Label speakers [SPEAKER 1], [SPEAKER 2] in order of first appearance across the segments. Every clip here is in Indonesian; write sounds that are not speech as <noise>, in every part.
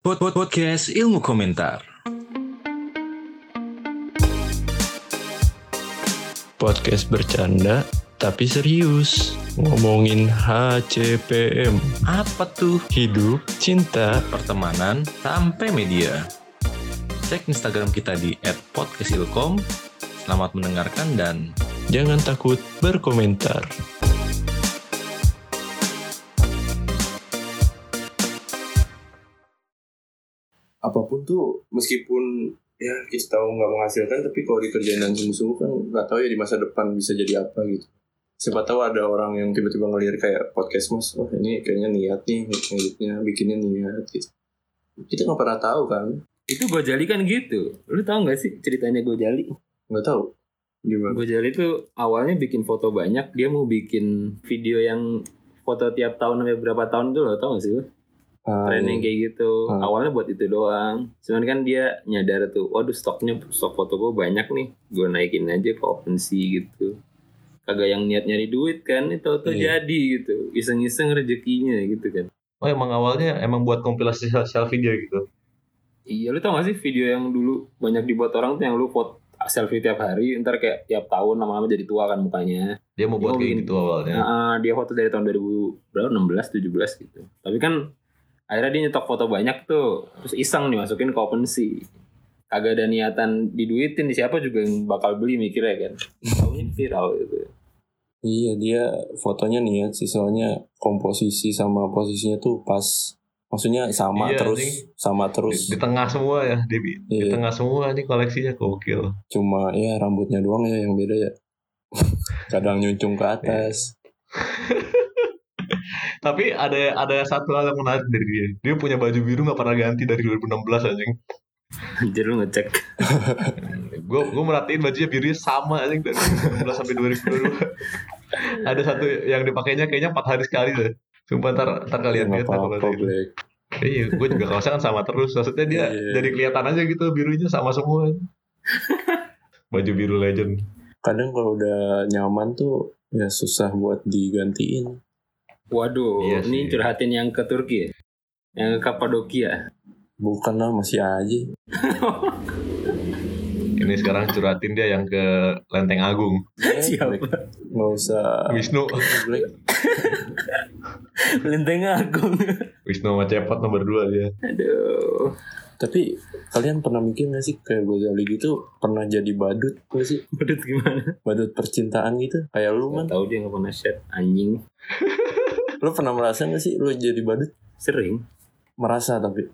[SPEAKER 1] Pod -pod Podcast Ilmu Komentar.
[SPEAKER 2] Podcast bercanda tapi serius. Ngomongin HCPM,
[SPEAKER 1] Apa tuh?
[SPEAKER 2] hidup, cinta,
[SPEAKER 1] Pertemanan sampai media. Cek Instagram kita di @podcastilkom. Selamat mendengarkan dan
[SPEAKER 2] jangan takut berkomentar.
[SPEAKER 3] Apa pun tuh meskipun ya kita tahu nggak menghasilkan tapi kalau dikerjain dengan sungguh-sungguh kan nggak tahu ya di masa depan bisa jadi apa gitu siapa tahu ada orang yang tiba-tiba ngelihat kayak podcast mas wah ini kayaknya niat nih ngeditnya bikinnya niat gitu kita nggak pernah tahu kan
[SPEAKER 4] Itu Gojali kan gitu. Lu tau gak sih ceritanya Gojali?
[SPEAKER 3] nggak tahu gimana
[SPEAKER 4] Gojali tuh awalnya bikin foto banyak, dia mau bikin video yang foto tiap tahun sampai berapa tahun tuh lo tau gak sih? Trending kayak gitu.
[SPEAKER 3] Hmm.
[SPEAKER 4] Awalnya buat itu doang. Cuman kan dia nyadar tuh, waduh stoknya stok foto gue banyak nih. Gue naikin aja ke OpenSea gitu. Kagak yang niat nyari duit kan, itu tuh
[SPEAKER 3] Iya.
[SPEAKER 4] jadi gitu. Iseng-iseng rezekinya gitu kan.
[SPEAKER 5] Oh emang awalnya emang buat kompilasi selfie dia gitu.
[SPEAKER 4] Iya, lu tau gak sih video yang dulu banyak dibuat orang tuh yang lu foto selfie tiap hari, ntar kayak tiap tahun lama-lama jadi tua kan mukanya.
[SPEAKER 5] Dia mau buat
[SPEAKER 4] Dia
[SPEAKER 5] kayak
[SPEAKER 4] bikin-
[SPEAKER 5] gitu awalnya.
[SPEAKER 4] Nah, dia foto dari tahun 2000 berapa 16 17 gitu. Tapi kan akhirnya dia nyetok foto banyak tuh, terus iseng nih masukin ke OpenSea. Kagak ada niatan diduitin di siapa juga yang bakal beli mikirnya kan. Taunya viral gitu.
[SPEAKER 3] iya dia fotonya niat sih soalnya komposisi sama posisinya tuh pas maksudnya sama
[SPEAKER 5] Iya,
[SPEAKER 3] terus
[SPEAKER 5] anjing.
[SPEAKER 3] sama
[SPEAKER 5] Di,
[SPEAKER 3] terus
[SPEAKER 5] di tengah semua ya, di, di
[SPEAKER 3] Iya.
[SPEAKER 5] tengah semua ini koleksinya gokil.
[SPEAKER 3] cuma ya rambutnya doang ya yang beda ya <laughs> kadang nyuncung ke atas
[SPEAKER 5] Tapi ada ada satu hal yang menarik dari dia. Dia punya baju biru nggak pernah ganti dari 2016 anjing.
[SPEAKER 4] Anjir lu ngecek. <laughs>
[SPEAKER 5] Gue gue merhatiin bajunya birunya sama anjing dari 2016 sampai 2022. ada satu yang dipakainya kayaknya empat hari sekali deh. Sumpah ntar, ntar kalian lihat itu.
[SPEAKER 3] Black
[SPEAKER 5] Iya, gue juga kaosnya kan sama terus. Maksudnya dia
[SPEAKER 3] Iya.
[SPEAKER 5] jadi kelihatan aja gitu birunya sama semua. <laughs> Baju biru legend.
[SPEAKER 3] kadang kalau udah nyaman tuh ya susah buat digantiin
[SPEAKER 4] Waduh,
[SPEAKER 5] Iya
[SPEAKER 4] ini
[SPEAKER 5] sih.
[SPEAKER 4] curhatin yang ke Turki ya? Yang ke Kapadokia.
[SPEAKER 3] bukan lah masih aja <laughs>
[SPEAKER 5] Ini sekarang curhatin dia yang ke Lenteng Agung.
[SPEAKER 4] Siapa?
[SPEAKER 3] Black. nggak usah
[SPEAKER 5] Wisnu. <laughs>
[SPEAKER 4] Lenteng Agung.
[SPEAKER 5] Wisnu sama Cepot nomor 2 dia.
[SPEAKER 4] Aduh.
[SPEAKER 3] tapi kalian pernah mikir gak sih kayak Gozali gitu pernah jadi badut gak sih
[SPEAKER 4] Badut gimana?
[SPEAKER 3] badut percintaan gitu kayak lu man
[SPEAKER 4] Gak tahu dia nggak pernah share anjing. <laughs>
[SPEAKER 3] lu pernah merasa gak sih lu jadi badut?
[SPEAKER 4] Sering.
[SPEAKER 3] Merasa tapi?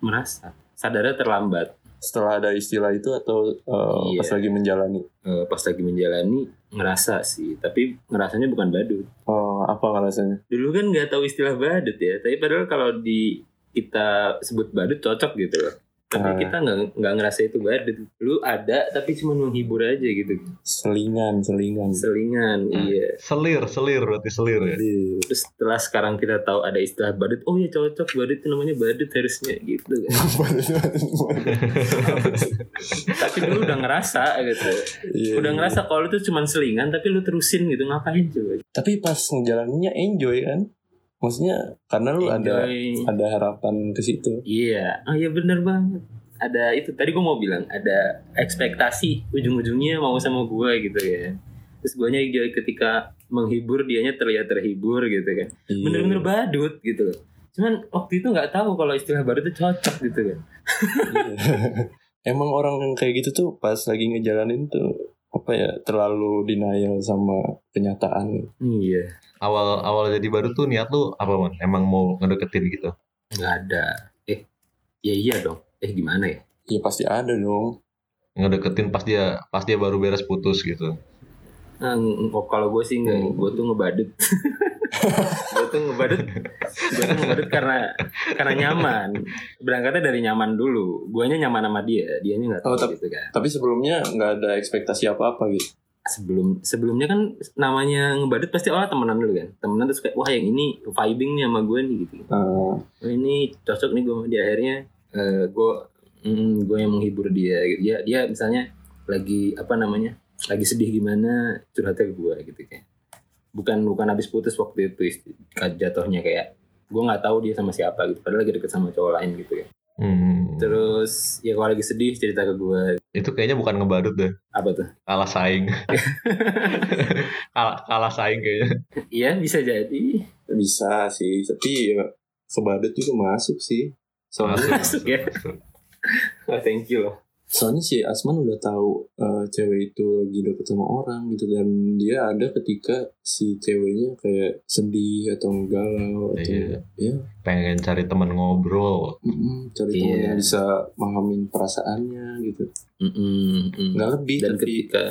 [SPEAKER 4] Merasa. Sadarnya terlambat.
[SPEAKER 3] Setelah ada istilah itu atau uh,
[SPEAKER 4] Iya.
[SPEAKER 3] pas lagi menjalani?
[SPEAKER 4] Eh, pas lagi menjalani ngerasa sih. Tapi ngerasanya bukan badut.
[SPEAKER 3] Oh, apa rasanya
[SPEAKER 4] dulu kan nggak tahu istilah badut ya. Tapi padahal kalau di kita sebut badut cocok gitu loh tapi
[SPEAKER 3] Ah.
[SPEAKER 4] kita nggak nggak ngerasa itu badut lu ada tapi cuma menghibur aja gitu.
[SPEAKER 3] Selingan selingan.
[SPEAKER 4] Selingan iya.
[SPEAKER 5] Selir, selir berarti selir ya.
[SPEAKER 3] Iya.
[SPEAKER 4] terus setelah sekarang kita tahu ada istilah badut oh ya cocok badut itu namanya badut harusnya gitu. Kan <laughs> tapi dulu udah ngerasa gitu.
[SPEAKER 3] Iya,
[SPEAKER 4] udah
[SPEAKER 3] iya.
[SPEAKER 4] ngerasa kalau itu cuma selingan tapi lu terusin gitu ngapain coba?
[SPEAKER 3] Tapi pas ngejalaninnya enjoy kan maksudnya karena lu ada
[SPEAKER 4] Enjoy.
[SPEAKER 3] ada harapan ke situ.
[SPEAKER 4] Iya. Oh iya bener banget. Ada itu tadi gue mau bilang ada ekspektasi ujung-ujungnya mau sama gue gitu ya. Terus gue enjoy ketika menghibur dianya terlihat terhibur gitu kan.
[SPEAKER 3] Iya.
[SPEAKER 4] bener-bener badut gitu. Loh cuman waktu itu nggak tahu kalau istilah badut itu cocok gitu kan.
[SPEAKER 3] Iya. <laughs> emang orang yang kayak gitu tuh pas lagi ngejalanin tuh apa ya terlalu denial sama kenyataan
[SPEAKER 4] iya
[SPEAKER 5] Awal awal jadi baru tuh niat lu apa man? Emang mau ngedeketin gitu?
[SPEAKER 4] nggak ada eh ya iya dong eh gimana ya
[SPEAKER 3] ya pasti ada dong
[SPEAKER 5] Ngedeketin pas dia pas dia baru beres putus gitu.
[SPEAKER 4] Nah, kalau gue sih enggak, gue tuh ngebadut. <laughs> gue tuh ngebadut, gue tuh ngebadut karena karena nyaman. Berangkatnya dari nyaman dulu. Guanya nyaman sama dia, dianya nggak tahu
[SPEAKER 3] Oh, tapi-
[SPEAKER 4] gitu kan.
[SPEAKER 3] tapi sebelumnya nggak ada ekspektasi apa apa gitu
[SPEAKER 4] Sebelum sebelumnya kan namanya ngebadut pasti orang temenan dulu kan. Temenan terus kayak wah yang ini vibing nih sama gue nih gitu.
[SPEAKER 3] Nah,
[SPEAKER 4] Oh, ini cocok nih gue dia akhirnya eh, gue mm, gue yang menghibur dia gitu. Dia dia misalnya lagi apa namanya? Lagi sedih gimana curhatnya ke gue gitu kan. Bukan bukan habis putus waktu itu isti- jatuhnya kayak gue nggak tahu dia sama siapa gitu padahal lagi deket sama cowok lain gitu ya
[SPEAKER 5] Hmm.
[SPEAKER 4] Terus ya kalau lagi sedih cerita ke gue.
[SPEAKER 5] Itu kayaknya bukan ngebadut deh.
[SPEAKER 4] Apa tuh?
[SPEAKER 5] Kalah saing. <laughs> kalah, kalah saing kayaknya.
[SPEAKER 4] Iya bisa jadi.
[SPEAKER 3] Bisa sih, tapi ya kebadut juga masuk sih. Soalnya,
[SPEAKER 4] Masuk ya. Oh, <laughs> thank you loh.
[SPEAKER 3] Soalnya si Asman udah tahu eh, cewek itu lagi deket sama orang gitu dan dia ada ketika si ceweknya kayak sedih atau galau atau
[SPEAKER 5] Iya.
[SPEAKER 3] ya
[SPEAKER 5] Pengen cari teman ngobrol.
[SPEAKER 3] mm, cari
[SPEAKER 4] Iya.
[SPEAKER 3] teman yang bisa memahamin perasaannya gitu.
[SPEAKER 4] Mm-mm, mm.
[SPEAKER 3] Nggak lebih
[SPEAKER 4] Dan
[SPEAKER 3] tapi
[SPEAKER 4] ketika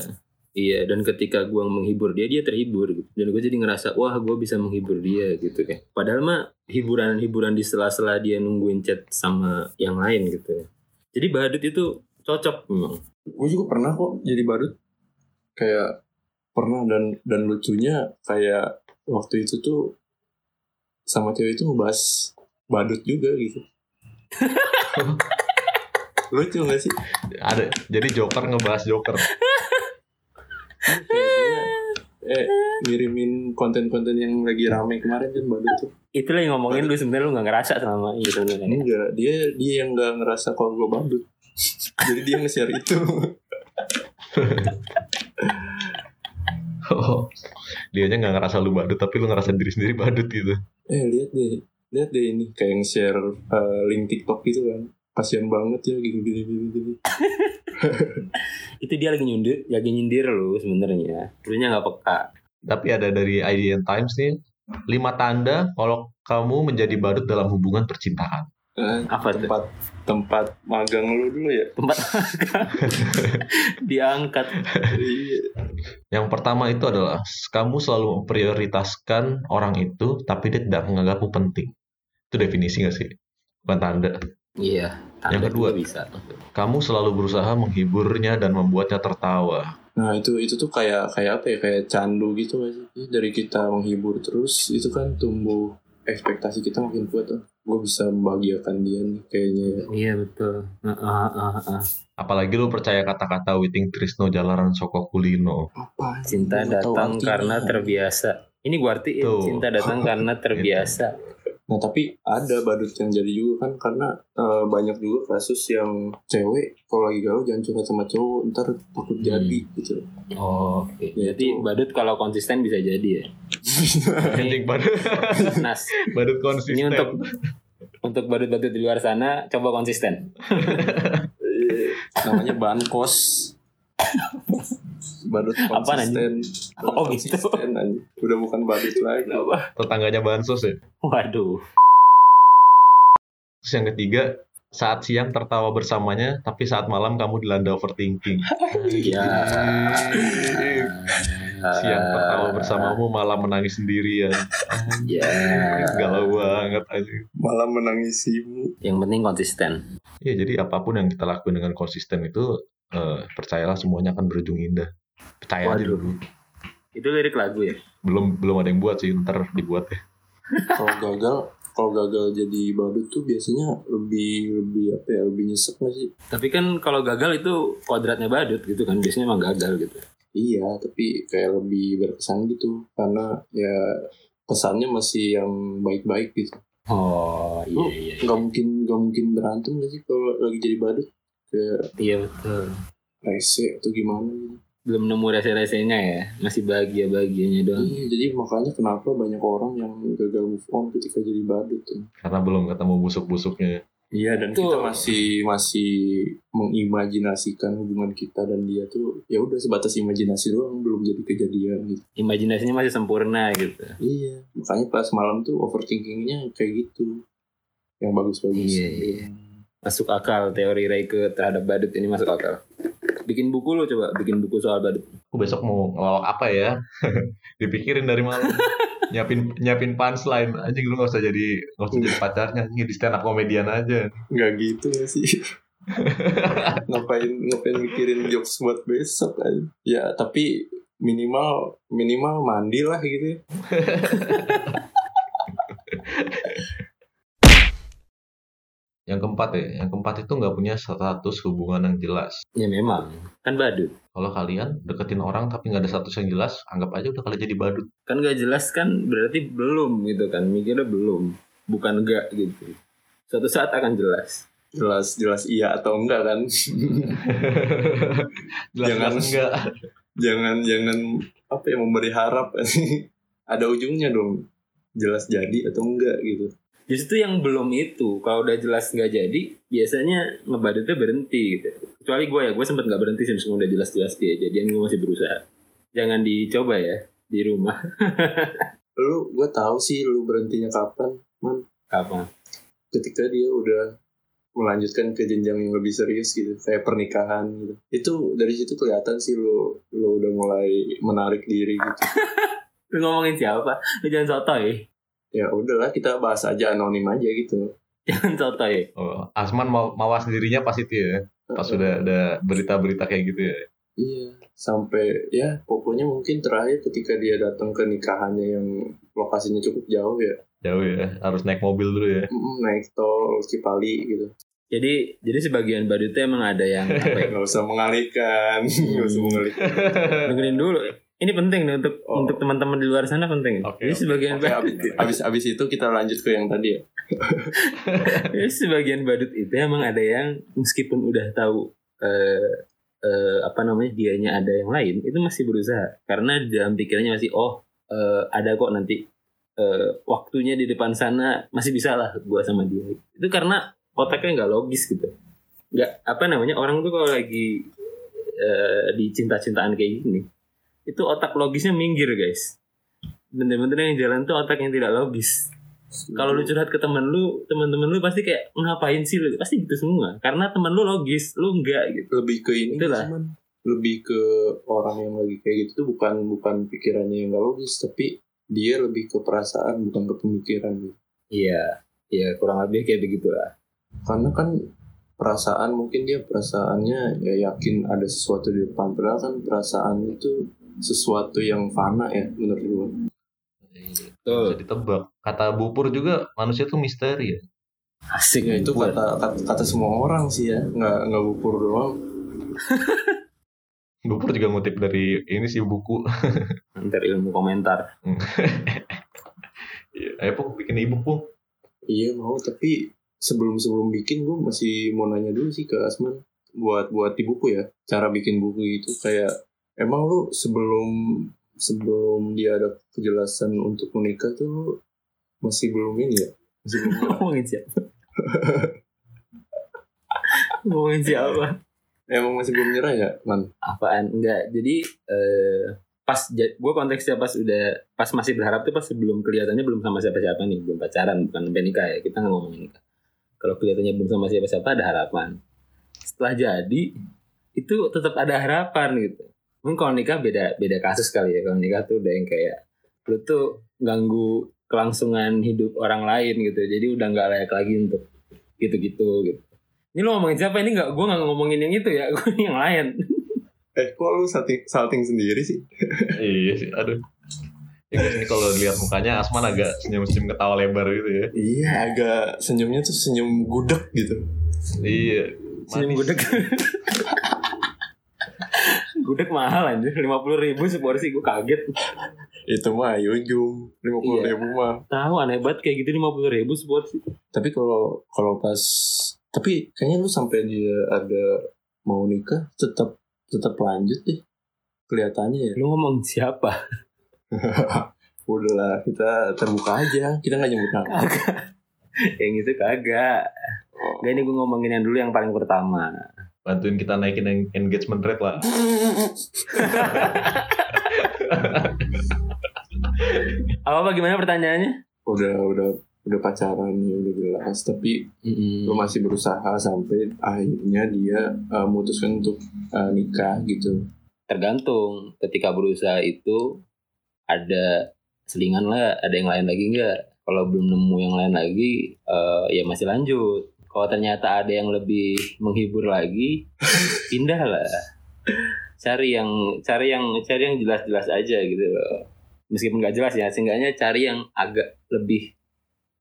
[SPEAKER 4] Iya dan ketika gue menghibur dia dia terhibur gitu. Dan gue jadi ngerasa wah gue bisa menghibur dia gitu kan. Padahal mah hiburan-hiburan di sela-sela dia nungguin chat sama yang lain gitu ya. Jadi badut itu cocok memang.
[SPEAKER 3] gue juga pernah kok jadi badut kayak pernah dan dan lucunya kayak waktu itu tuh sama cewek itu ngebahas badut juga gitu <laughs> lucu gak sih
[SPEAKER 5] Ada. Jadi Joker ngebahas Joker.
[SPEAKER 3] dia eh ngirimin konten-konten yang lagi rame kemarin kan badut tuh
[SPEAKER 4] Itulah yang ngomongin lu sebenarnya lu gak ngerasa selama ini sebenarnya.
[SPEAKER 3] enggak dia dia yang nggak ngerasa kalau gue badut jadi dia nge-share itu
[SPEAKER 5] Oh. Dianya nggak ngerasa lu badut, tapi lu ngerasa diri sendiri badut gitu.
[SPEAKER 3] eh lihat deh lihat deh ini kayak nge-share eh, link TikTok gitu kan kasian banget ya gini gini gini gini
[SPEAKER 4] Itu dia lagi nyindir, lagi nyindir lu sebenarnya. Dulunya nggak peka.
[SPEAKER 5] Tapi ada dari IDN Times nih, lima tanda kalau kamu menjadi badut dalam hubungan percintaan.
[SPEAKER 3] Eh,
[SPEAKER 4] Apa tuh?
[SPEAKER 3] tempat tempat magang lu dulu ya
[SPEAKER 4] Tempat <laughs> diangkat.
[SPEAKER 3] iya
[SPEAKER 5] Yang pertama itu adalah kamu selalu memprioritaskan orang itu, tapi dia tidak menganggapmu penting. Itu definisi gak sih? Bukan tanda.
[SPEAKER 4] Iya. tanda
[SPEAKER 5] Yang kedua.
[SPEAKER 4] bisa.
[SPEAKER 5] Kamu selalu berusaha menghiburnya dan membuatnya tertawa.
[SPEAKER 3] nah itu itu tuh kayak kayak apa ya kayak candu gitu dari kita menghibur terus itu kan tumbuh ekspektasi kita makin kuat tuh gue bisa membahagiakan dia nih kayaknya ya.
[SPEAKER 4] Iya betul. Ah, ah, ah, ah.
[SPEAKER 5] Apalagi lu percaya kata-kata Witing Trisno Jalaran Soko Kulino.
[SPEAKER 3] apa
[SPEAKER 4] Cinta datang karena terbiasa. Ini gue artiin
[SPEAKER 5] Tuh.
[SPEAKER 4] cinta datang karena <laughs> terbiasa.
[SPEAKER 3] Nah tapi ada badut yang jadi juga kan karena eh, banyak juga kasus yang cewek kalau lagi galau jangan curhat sama cowok ntar takut jadi gitu
[SPEAKER 4] Oh, oke.
[SPEAKER 3] Ya,
[SPEAKER 4] Jadi
[SPEAKER 3] itu.
[SPEAKER 4] badut kalau konsisten bisa jadi ya. <laughs>
[SPEAKER 5] Anjing badut,
[SPEAKER 4] Nas,
[SPEAKER 5] badut konsisten.
[SPEAKER 4] ini untuk untuk badut-badut di luar sana coba konsisten. <laughs>
[SPEAKER 3] namanya bankos badut konsisten Badut
[SPEAKER 4] Oh, gitu.
[SPEAKER 3] konsisten, anjing. udah bukan badut lagi
[SPEAKER 5] Tetangganya bansos ya.
[SPEAKER 4] Waduh.
[SPEAKER 5] Terus yang ketiga, saat siang tertawa bersamanya, tapi saat malam kamu dilanda overthinking.
[SPEAKER 4] Ya.
[SPEAKER 5] Siang tertawa bersamamu, malam menangis sendirian.
[SPEAKER 4] Ya.
[SPEAKER 5] Galau banget aja.
[SPEAKER 3] malah menangisimu
[SPEAKER 4] Yang penting konsisten.
[SPEAKER 5] Ya, jadi apa pun yang kita lakuin dengan konsisten itu, eh, percayalah semuanya akan berujung indah. Percaya aja
[SPEAKER 4] Waduh.
[SPEAKER 5] dulu.
[SPEAKER 4] Itu lirik lagu ya?
[SPEAKER 5] Belum belum ada yang buat sih, ntar dibuat ya.
[SPEAKER 3] kalau gagal kalau gagal jadi badut tuh biasanya lebih lebih apa ya lebih nyesek gak sih
[SPEAKER 4] Tapi kan kalau gagal itu kodratnya badut gitu kan. Biasanya emang gagal gitu.
[SPEAKER 3] iya tapi kayak lebih berkesan gitu karena ya kesannya masih yang baik-baik gitu
[SPEAKER 4] Oh, iya
[SPEAKER 3] Lu
[SPEAKER 4] iya.
[SPEAKER 3] nggak mungkin nggak mungkin berantem gak sih kalau lagi jadi badut kayak
[SPEAKER 4] Iya betul.
[SPEAKER 3] rese atau gimana gitu
[SPEAKER 4] Belum nemu rese-resenya ya. Masih bahagia-bahagianya doang.
[SPEAKER 3] Iya, jadi makanya kenapa banyak orang yang gagal move on ketika jadi badut tuh.
[SPEAKER 5] Karena belum ketemu busuk-busuknya.
[SPEAKER 3] Iya dan
[SPEAKER 4] Tuh.
[SPEAKER 3] kita masih masih mengimajinasikan hubungan kita dan dia tuh ya udah sebatas imajinasi doang belum jadi kejadian gitu.
[SPEAKER 4] Imajinasinya masih sempurna gitu.
[SPEAKER 3] Iya makanya pas malam tuh overthinkingnya kayak gitu yang bagus-bagus.
[SPEAKER 4] Iya, iya. Masuk akal teori Reike terhadap badut ini masuk akal. Bikin buku lo coba, bikin buku soal badut.
[SPEAKER 5] Aku besok mau ngelawak apa ya? <laughs> Dipikirin dari malam. <laughs> nyiapin nyiapin punchline anjing lu gak usah jadi gak usah jadi pacarnya anjing di stand up komedian aja
[SPEAKER 3] Nggak gitu ya sih. <laughs> ngapain ngapain mikirin jokes buat besok aja. Ya tapi minimal minimal mandi lah gitu ya.
[SPEAKER 5] Yang keempat ya yang keempat itu nggak punya status hubungan yang jelas
[SPEAKER 4] Ya memang, kan badut.
[SPEAKER 5] kalau kalian deketin orang tapi nggak ada status yang jelas anggap aja udah kalian jadi badut
[SPEAKER 4] Kan gak jelas kan berarti belum gitu kan. Mikirnya belum. Bukan enggak gitu. Suatu saat akan jelas.
[SPEAKER 3] jelas jelas iya atau enggak kan <laughs>
[SPEAKER 5] Jelas-jelas
[SPEAKER 3] Jangan-
[SPEAKER 5] enggak.
[SPEAKER 3] jangan jangan apa ya memberi harap <laughs> ada ujungnya dong jelas jadi atau enggak gitu
[SPEAKER 4] Justru yang belum itu, kalau udah jelas nggak jadi, biasanya ngebadutnya berhenti gitu. Kecuali gue ya, gue sempet nggak berhenti sih, meskipun udah jelas-jelas dia jadian gue masih berusaha. Jangan dicoba ya di rumah. <laughs>
[SPEAKER 3] lu gue tahu sih lu berhentinya kapan man
[SPEAKER 4] Apa?
[SPEAKER 3] ketika dia udah melanjutkan ke jenjang yang lebih serius gitu kayak pernikahan gitu itu dari situ kelihatan sih lu lu udah mulai menarik diri gitu <laughs>
[SPEAKER 4] Lu ngomongin siapa? Lu jangan sotoy.
[SPEAKER 3] Ya udahlah kita bahas aja anonim aja gitu
[SPEAKER 4] Jangan sotoy.
[SPEAKER 5] Oh, Asman mau mawas dirinya pas itu ya. Pas sudah ada berita-berita kayak gitu ya.
[SPEAKER 3] iya sampai ya pokoknya mungkin terakhir ketika dia datang ke nikahannya yang lokasinya cukup jauh ya
[SPEAKER 5] Jauh ya, harus naik mobil dulu ya.
[SPEAKER 3] naik tol Cipali gitu
[SPEAKER 4] Jadi jadi sebagian badutnya emang ada yang apa ya? <laughs>
[SPEAKER 3] nggak usah mengalihkan <laughs> nggak usah mengalihkan
[SPEAKER 4] dengerin dulu. Ini penting nih untuk
[SPEAKER 3] Oh.
[SPEAKER 4] untuk teman-teman di luar sana penting. Jadi
[SPEAKER 5] oke.
[SPEAKER 4] sebagian
[SPEAKER 3] Oke, abis, abis abis itu kita lanjut ke yang tadi ya <laughs>
[SPEAKER 4] Jadi sebagian badut itu emang ada yang meskipun udah tahu eh, eh, apa namanya dianya ada yang lain itu masih berusaha karena dalam pikirannya masih oh eh, ada kok nanti eh, waktunya di depan sana masih bisa lah gua sama dia itu karena otaknya nggak logis gitu nggak apa namanya orang tuh kalau lagi eh, di cinta-cintaan kayak gini itu otak logisnya minggir guys bener-bener yang jalan tuh otak yang tidak logis kalau lu curhat ke temen lu, temen-temen lu pasti kayak ngapain sih lu? Pasti gitu semua. Karena temen lu logis, lu enggak gitu.
[SPEAKER 3] lebih ke ini
[SPEAKER 4] Itulah.
[SPEAKER 3] cuman lebih ke orang yang lagi kayak gitu tuh bukan bukan pikirannya yang gak logis tapi dia lebih ke perasaan bukan ke pemikiran gitu
[SPEAKER 4] Iya, iya kurang lebih kayak begitu lah.
[SPEAKER 3] karena kan perasaan mungkin dia perasaannya ya yakin ada sesuatu di depan padahal kan perasaan itu sesuatu yang fana ya menurut gue
[SPEAKER 5] Bisa ditebak. Kata Bupur juga manusia tuh misteri ya.
[SPEAKER 4] Asik
[SPEAKER 3] ya itu kata, kata kata semua orang sih ya nggak nggak bupur doang <laughs>
[SPEAKER 5] Bupur juga ngutip dari ini sih buku. <laughs>
[SPEAKER 4] Ntar ilmu komentar. <laughs>
[SPEAKER 5] Iya, Ayo Pung, bikin ibu Pung.
[SPEAKER 3] iya mau tapi sebelum sebelum bikin gue masih mau nanya dulu sih ke Asman buat buat di buku ya cara bikin buku itu kayak emang lu sebelum sebelum dia ada kejelasan untuk menikah tuh lu masih belum ini ya masih belum. <laughs>
[SPEAKER 4] Ngomongin siapa? Ngomongin siapa?
[SPEAKER 3] emang masih belum nyerah ya man
[SPEAKER 4] Apaan? Enggak. Jadi eh pas gue konteksnya pas udah pas masih berharap tuh pas sebelum kelihatannya belum sama siapa-siapa nih, belum pacaran, bukan sampai nikah ya. Kita nggak ngomongin nikah. Kalau kelihatannya belum sama siapa-siapa ada harapan. Setelah jadi itu tetap ada harapan gitu. Mungkin kalau nikah beda beda kasus kali ya. Kalau nikah tuh udah yang kayak lu tuh ganggu kelangsungan hidup orang lain gitu. Jadi udah nggak layak lagi untuk gitu-gitu gitu. Ini lu ngomongin siapa? Ini nggak, gue nggak ngomongin yang itu ya, <laughs> gue yang lain.
[SPEAKER 3] eh kok lu salting, salting sendiri sih <laughs>
[SPEAKER 5] iya sih, aduh. Ya guys, ini kalau lihat mukanya Asman agak senyum-senyum ketawa lebar gitu ya.
[SPEAKER 3] iya agak senyumnya tuh senyum gudeg gitu
[SPEAKER 5] Iya.
[SPEAKER 4] Senyum
[SPEAKER 5] Manis.
[SPEAKER 4] gudeg. <laughs> gudeg mahal anjir, 50 ribu seporsi gue kaget.
[SPEAKER 3] itu mah yujum lima puluh
[SPEAKER 4] Iya.
[SPEAKER 3] ribu mah
[SPEAKER 4] Tahu aneh banget kayak gitu 50 ribu seporsi.
[SPEAKER 3] tapi kalau kalau pas tapi kayaknya lu sampai dia ada mau nikah tetap tetap lanjut deh kelihatannya ya
[SPEAKER 4] Lu ngomong siapa? <laughs>
[SPEAKER 3] udahlah kita terbuka aja kita nggak nyebut nama
[SPEAKER 4] yang itu kagak. Gak ini gue ngomongin yang dulu yang paling pertama.
[SPEAKER 5] Bantuin kita naikin en- engagement rate lah.
[SPEAKER 4] Apa <laughs> apa gimana pertanyaannya?
[SPEAKER 3] udah udah udah pacaran nih udah jelas tapi lu masih berusaha sampai akhirnya dia uh, memutuskan untuk uh, nikah gitu
[SPEAKER 4] Tergantung ketika berusaha itu ada selingan lah, ada yang lain lagi nggak? Kalau belum nemu yang lain lagi, eh, ya masih lanjut. Kalau ternyata ada yang lebih menghibur lagi, <laughs> pindah lah. Cari yang cari yang cari yang jelas-jelas aja gitu loh. Meskipun nggak jelas ya, seenggaknya cari yang agak lebih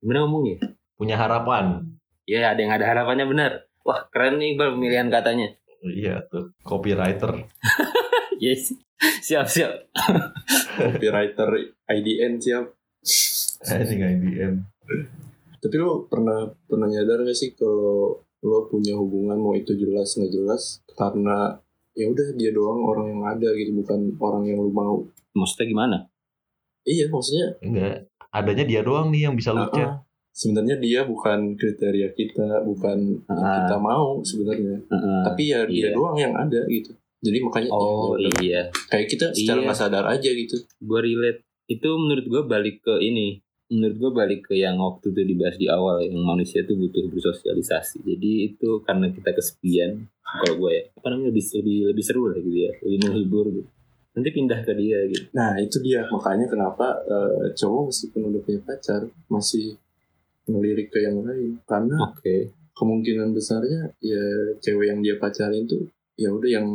[SPEAKER 4] gimana ngomongnya?
[SPEAKER 5] Punya harapan.
[SPEAKER 4] Ya ada yang ada harapannya benar. Wah keren nih Iqbal pemilihan katanya.
[SPEAKER 5] Iya tuh, copywriter. <laughs>
[SPEAKER 4] Yes, siap siap. <laughs>
[SPEAKER 3] copywriter IDN siap
[SPEAKER 5] Anjing IDN.
[SPEAKER 3] Tapi lu pernah pernah nyadar gak sih kalau lo punya hubungan mau itu jelas nggak jelas karena ya udah dia doang orang yang ada gitu bukan orang yang lo mau
[SPEAKER 4] Maksudnya gimana?
[SPEAKER 3] iya maksudnya
[SPEAKER 5] Enggak. Adanya dia doang nih yang bisa lu
[SPEAKER 3] uh-uh.
[SPEAKER 5] chat.
[SPEAKER 3] sebenarnya dia bukan kriteria kita bukan
[SPEAKER 4] Ah.
[SPEAKER 3] kita mau sebenarnya
[SPEAKER 4] Heeh.
[SPEAKER 3] tapi ya dia
[SPEAKER 4] iya.
[SPEAKER 3] doang yang ada gitu jadi makanya
[SPEAKER 4] Oh
[SPEAKER 3] ya,
[SPEAKER 4] iya,
[SPEAKER 3] kayak kita secara
[SPEAKER 4] Iya.
[SPEAKER 3] nggak sadar aja gitu
[SPEAKER 4] gue relate. Itu menurut gue balik ke ini. Menurut gue balik ke yang waktu itu dibahas di awal yang manusia itu butuh bersosialisasi. Jadi itu karena kita kesepian. Kalau gue ya, apa namanya lebih lebih lebih seru lah gitu ya, lebih menghibur gitu. Nanti pindah ke dia gitu.
[SPEAKER 3] nah itu dia makanya kenapa eh, cowok meskipun udah punya pacar masih ngelirik ke yang lain karena
[SPEAKER 4] Oke.
[SPEAKER 3] kemungkinan besarnya ya cewek yang dia pacarin tuh ya udah yang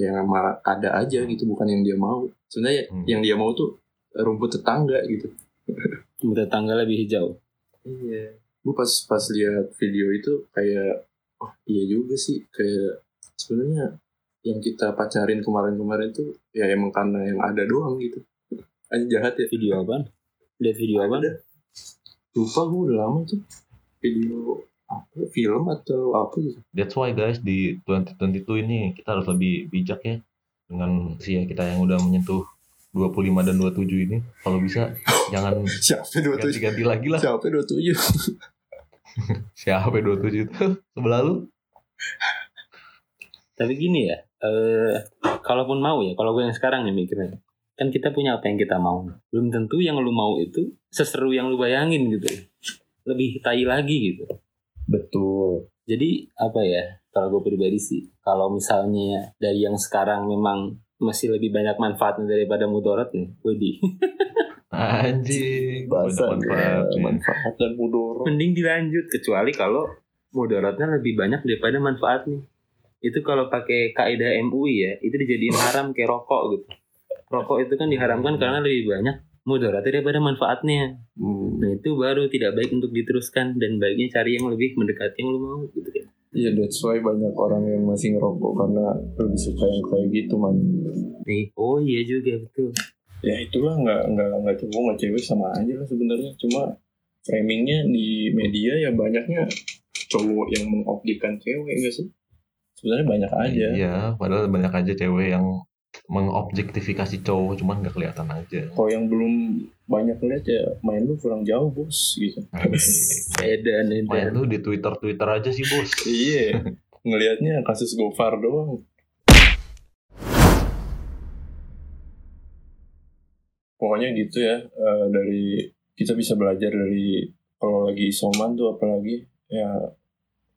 [SPEAKER 3] yang ada aja gitu bukan yang dia mau sebenarnya
[SPEAKER 5] Hmm.
[SPEAKER 3] yang dia mau tuh rumput tetangga gitu <laughs>
[SPEAKER 4] Tetangga lebih hijau.
[SPEAKER 3] iya gue pas pas lihat video itu kayak oh iya juga sih kayak sebenarnya yang kita pacarin kemarin-kemarin tuh ya emang karena yang ada doang gitu aja jahat ya
[SPEAKER 4] Video apaan? Lihat video?
[SPEAKER 3] Ada. lupa gue udah lama tuh video apa film atau apa gitu
[SPEAKER 5] That's why guys di 2022 ini kita harus lebih bijak ya dengan usia kita yang udah menyentuh 25 dan 27 ini. Kalau bisa jangan <laughs>
[SPEAKER 3] siapa dua tujuh
[SPEAKER 5] ganti-ganti lagi lah.
[SPEAKER 3] siapa dua tujuh <laughs>
[SPEAKER 5] Siapa 27 itu? Sebelah lu?
[SPEAKER 4] Tapi gini ya, eh kalaupun mau ya, kalau gue yang sekarang nih mikirnya, kan kita punya apa yang kita mau. Belum tentu yang lu mau itu seseru yang lu bayangin gitu. Lebih tai lagi gitu.
[SPEAKER 3] betul
[SPEAKER 4] Jadi apa ya, kalau gue pribadi sih, kalau misalnya dari yang sekarang memang masih lebih banyak manfaatnya daripada mudarat nih, wedi. <laughs>
[SPEAKER 5] Anjing.
[SPEAKER 3] bahasa
[SPEAKER 5] banyak manfaatnya.
[SPEAKER 3] manfaat dan mudorot
[SPEAKER 4] Mending dilanjut kecuali kalau mudaratnya lebih banyak daripada manfaatnya. Itu kalau pakai kaidah MUI ya, itu dijadiin <laughs> haram kayak rokok gitu. Rokok itu kan diharamkan karena lebih banyak mudaratnya daripada manfaatnya.
[SPEAKER 3] hmm.
[SPEAKER 4] Nah itu baru tidak baik untuk diteruskan dan baiknya cari yang lebih mendekati yang lu mau gitu
[SPEAKER 3] Iya that's why banyak orang yang masih ngerokok karena lebih suka yang kayak gitu man.
[SPEAKER 4] Nih, oh iya juga betul.
[SPEAKER 3] Ya itulah nggak nggak nggak cowok nggak cewek sama aja lah sebenarnya. Cuma framingnya di media ya banyaknya cowok yang mengobjekkan cewek enggak sih? Sebenarnya banyak aja.
[SPEAKER 5] Iya, padahal banyak aja cewek yang mengobjektifikasi cowok cuman nggak kelihatan aja.
[SPEAKER 3] Kalau yang belum banyak lihat ya main lu kurang jauh bos gitu.
[SPEAKER 4] Edan,
[SPEAKER 5] Main
[SPEAKER 4] edan.
[SPEAKER 5] tuh di Twitter Twitter aja sih bos. <laughs>
[SPEAKER 3] iya. Ngelihatnya kasus Gofar doang. Pokoknya gitu ya eh, dari kita bisa belajar dari kalau lagi isoman tuh apalagi ya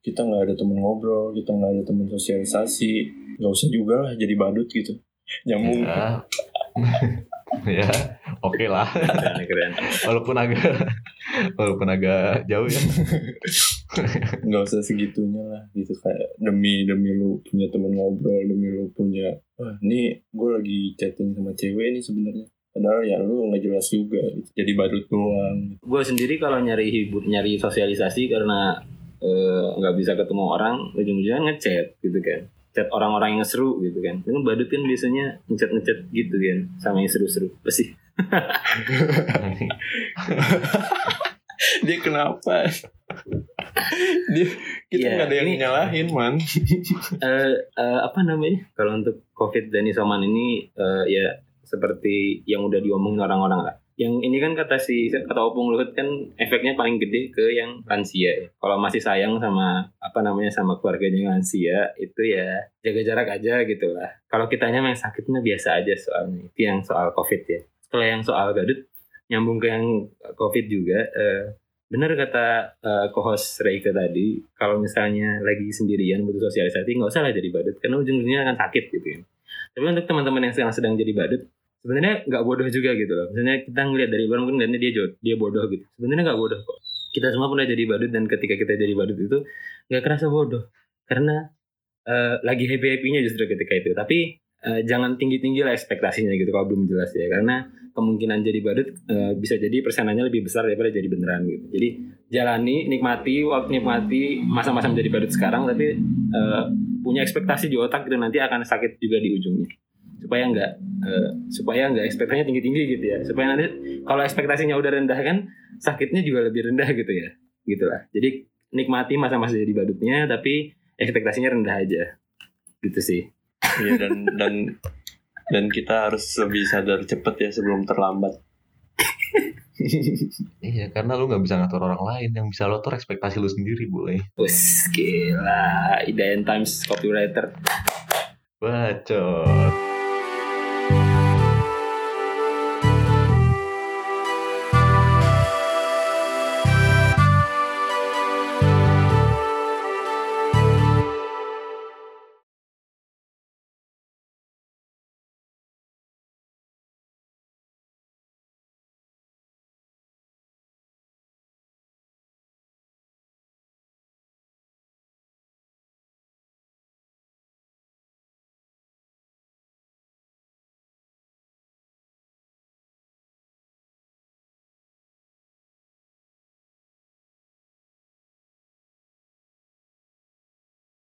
[SPEAKER 3] kita nggak ada temen ngobrol, kita nggak ada temen sosialisasi, nggak usah juga lah jadi badut gitu. Nyambung.
[SPEAKER 5] Ya. <laughs> ya, oke lah.
[SPEAKER 4] Keren, keren.
[SPEAKER 5] Walaupun agak walaupun agak jauh ya.
[SPEAKER 3] nggak usah segitunya lah gitu kayak demi demi lu punya temen ngobrol demi lu punya wah ini gue lagi chatting sama cewek nih sebenarnya padahal ya lu nggak jelas juga gitu. jadi badut doang
[SPEAKER 4] gue sendiri kalau nyari hibur nyari sosialisasi karena eh, nggak bisa ketemu orang ujung-ujungnya ngechat gitu kan chat orang-orang yang seru gitu kan. Itu badut kan biasanya ngechat ngechat gitu kan sama yang seru-seru. Pasti. <laughs>
[SPEAKER 3] Dia kenapa? Dia kita
[SPEAKER 4] Iya,
[SPEAKER 3] nggak ada yang
[SPEAKER 4] ini-
[SPEAKER 3] nyalahin man. <laughs>
[SPEAKER 4] Eh eh, apa namanya? Kalau untuk covid dan isoman ini eh, ya seperti yang udah diomongin orang-orang lah yang ini kan kata si kata opung luhut kan efeknya paling gede ke yang lansia ya. kalau masih sayang sama apa namanya sama keluarganya lansia itu ya jaga jarak aja gitu lah. Kalau kitanya yang sakitnya biasa aja soalnya. Itu yang soal covid ya. Kalau yang soal gadut nyambung ke yang covid juga eh, benar kata eh, co-host tadi kalau misalnya lagi sendirian butuh sosialisasi nggak usah lah jadi badut karena ujung-ujungnya akan sakit gitu kan tapi untuk teman-teman yang sedang sedang jadi badut sebenarnya nggak bodoh juga gitu loh. Misalnya kita ngeliat dari luar mungkin ngeliatnya dia jod- dia bodoh gitu. Sebenarnya nggak bodoh kok. Kita semua pernah jadi badut dan ketika kita jadi badut itu nggak kerasa bodoh. Karena eh, lagi happy happynya justru ketika itu. Tapi eh, jangan tinggi tinggi lah ekspektasinya gitu kalau belum jelas ya. Karena kemungkinan jadi badut eh, bisa jadi persenannya lebih besar daripada jadi beneran gitu. Jadi jalani nikmati waktu nikmati masa-masa menjadi badut sekarang. Tapi eh, punya ekspektasi di otak gitu nanti akan sakit juga di ujungnya supaya nggak eh, supaya nggak ekspektasinya tinggi tinggi gitu ya supaya nanti kalau ekspektasinya udah rendah kan sakitnya juga lebih rendah gitu ya gitulah jadi nikmati masa-masa jadi badutnya tapi ekspektasinya rendah aja gitu sih
[SPEAKER 3] Iya dan dan dan kita harus lebih sadar cepet ya sebelum terlambat. <laughs>
[SPEAKER 5] Iya, karena lu nggak bisa ngatur orang lain. Yang bisa lo atur ekspektasi lu sendiri, boleh.
[SPEAKER 4] Wes gila Idayan Times copywriter
[SPEAKER 5] Bacot.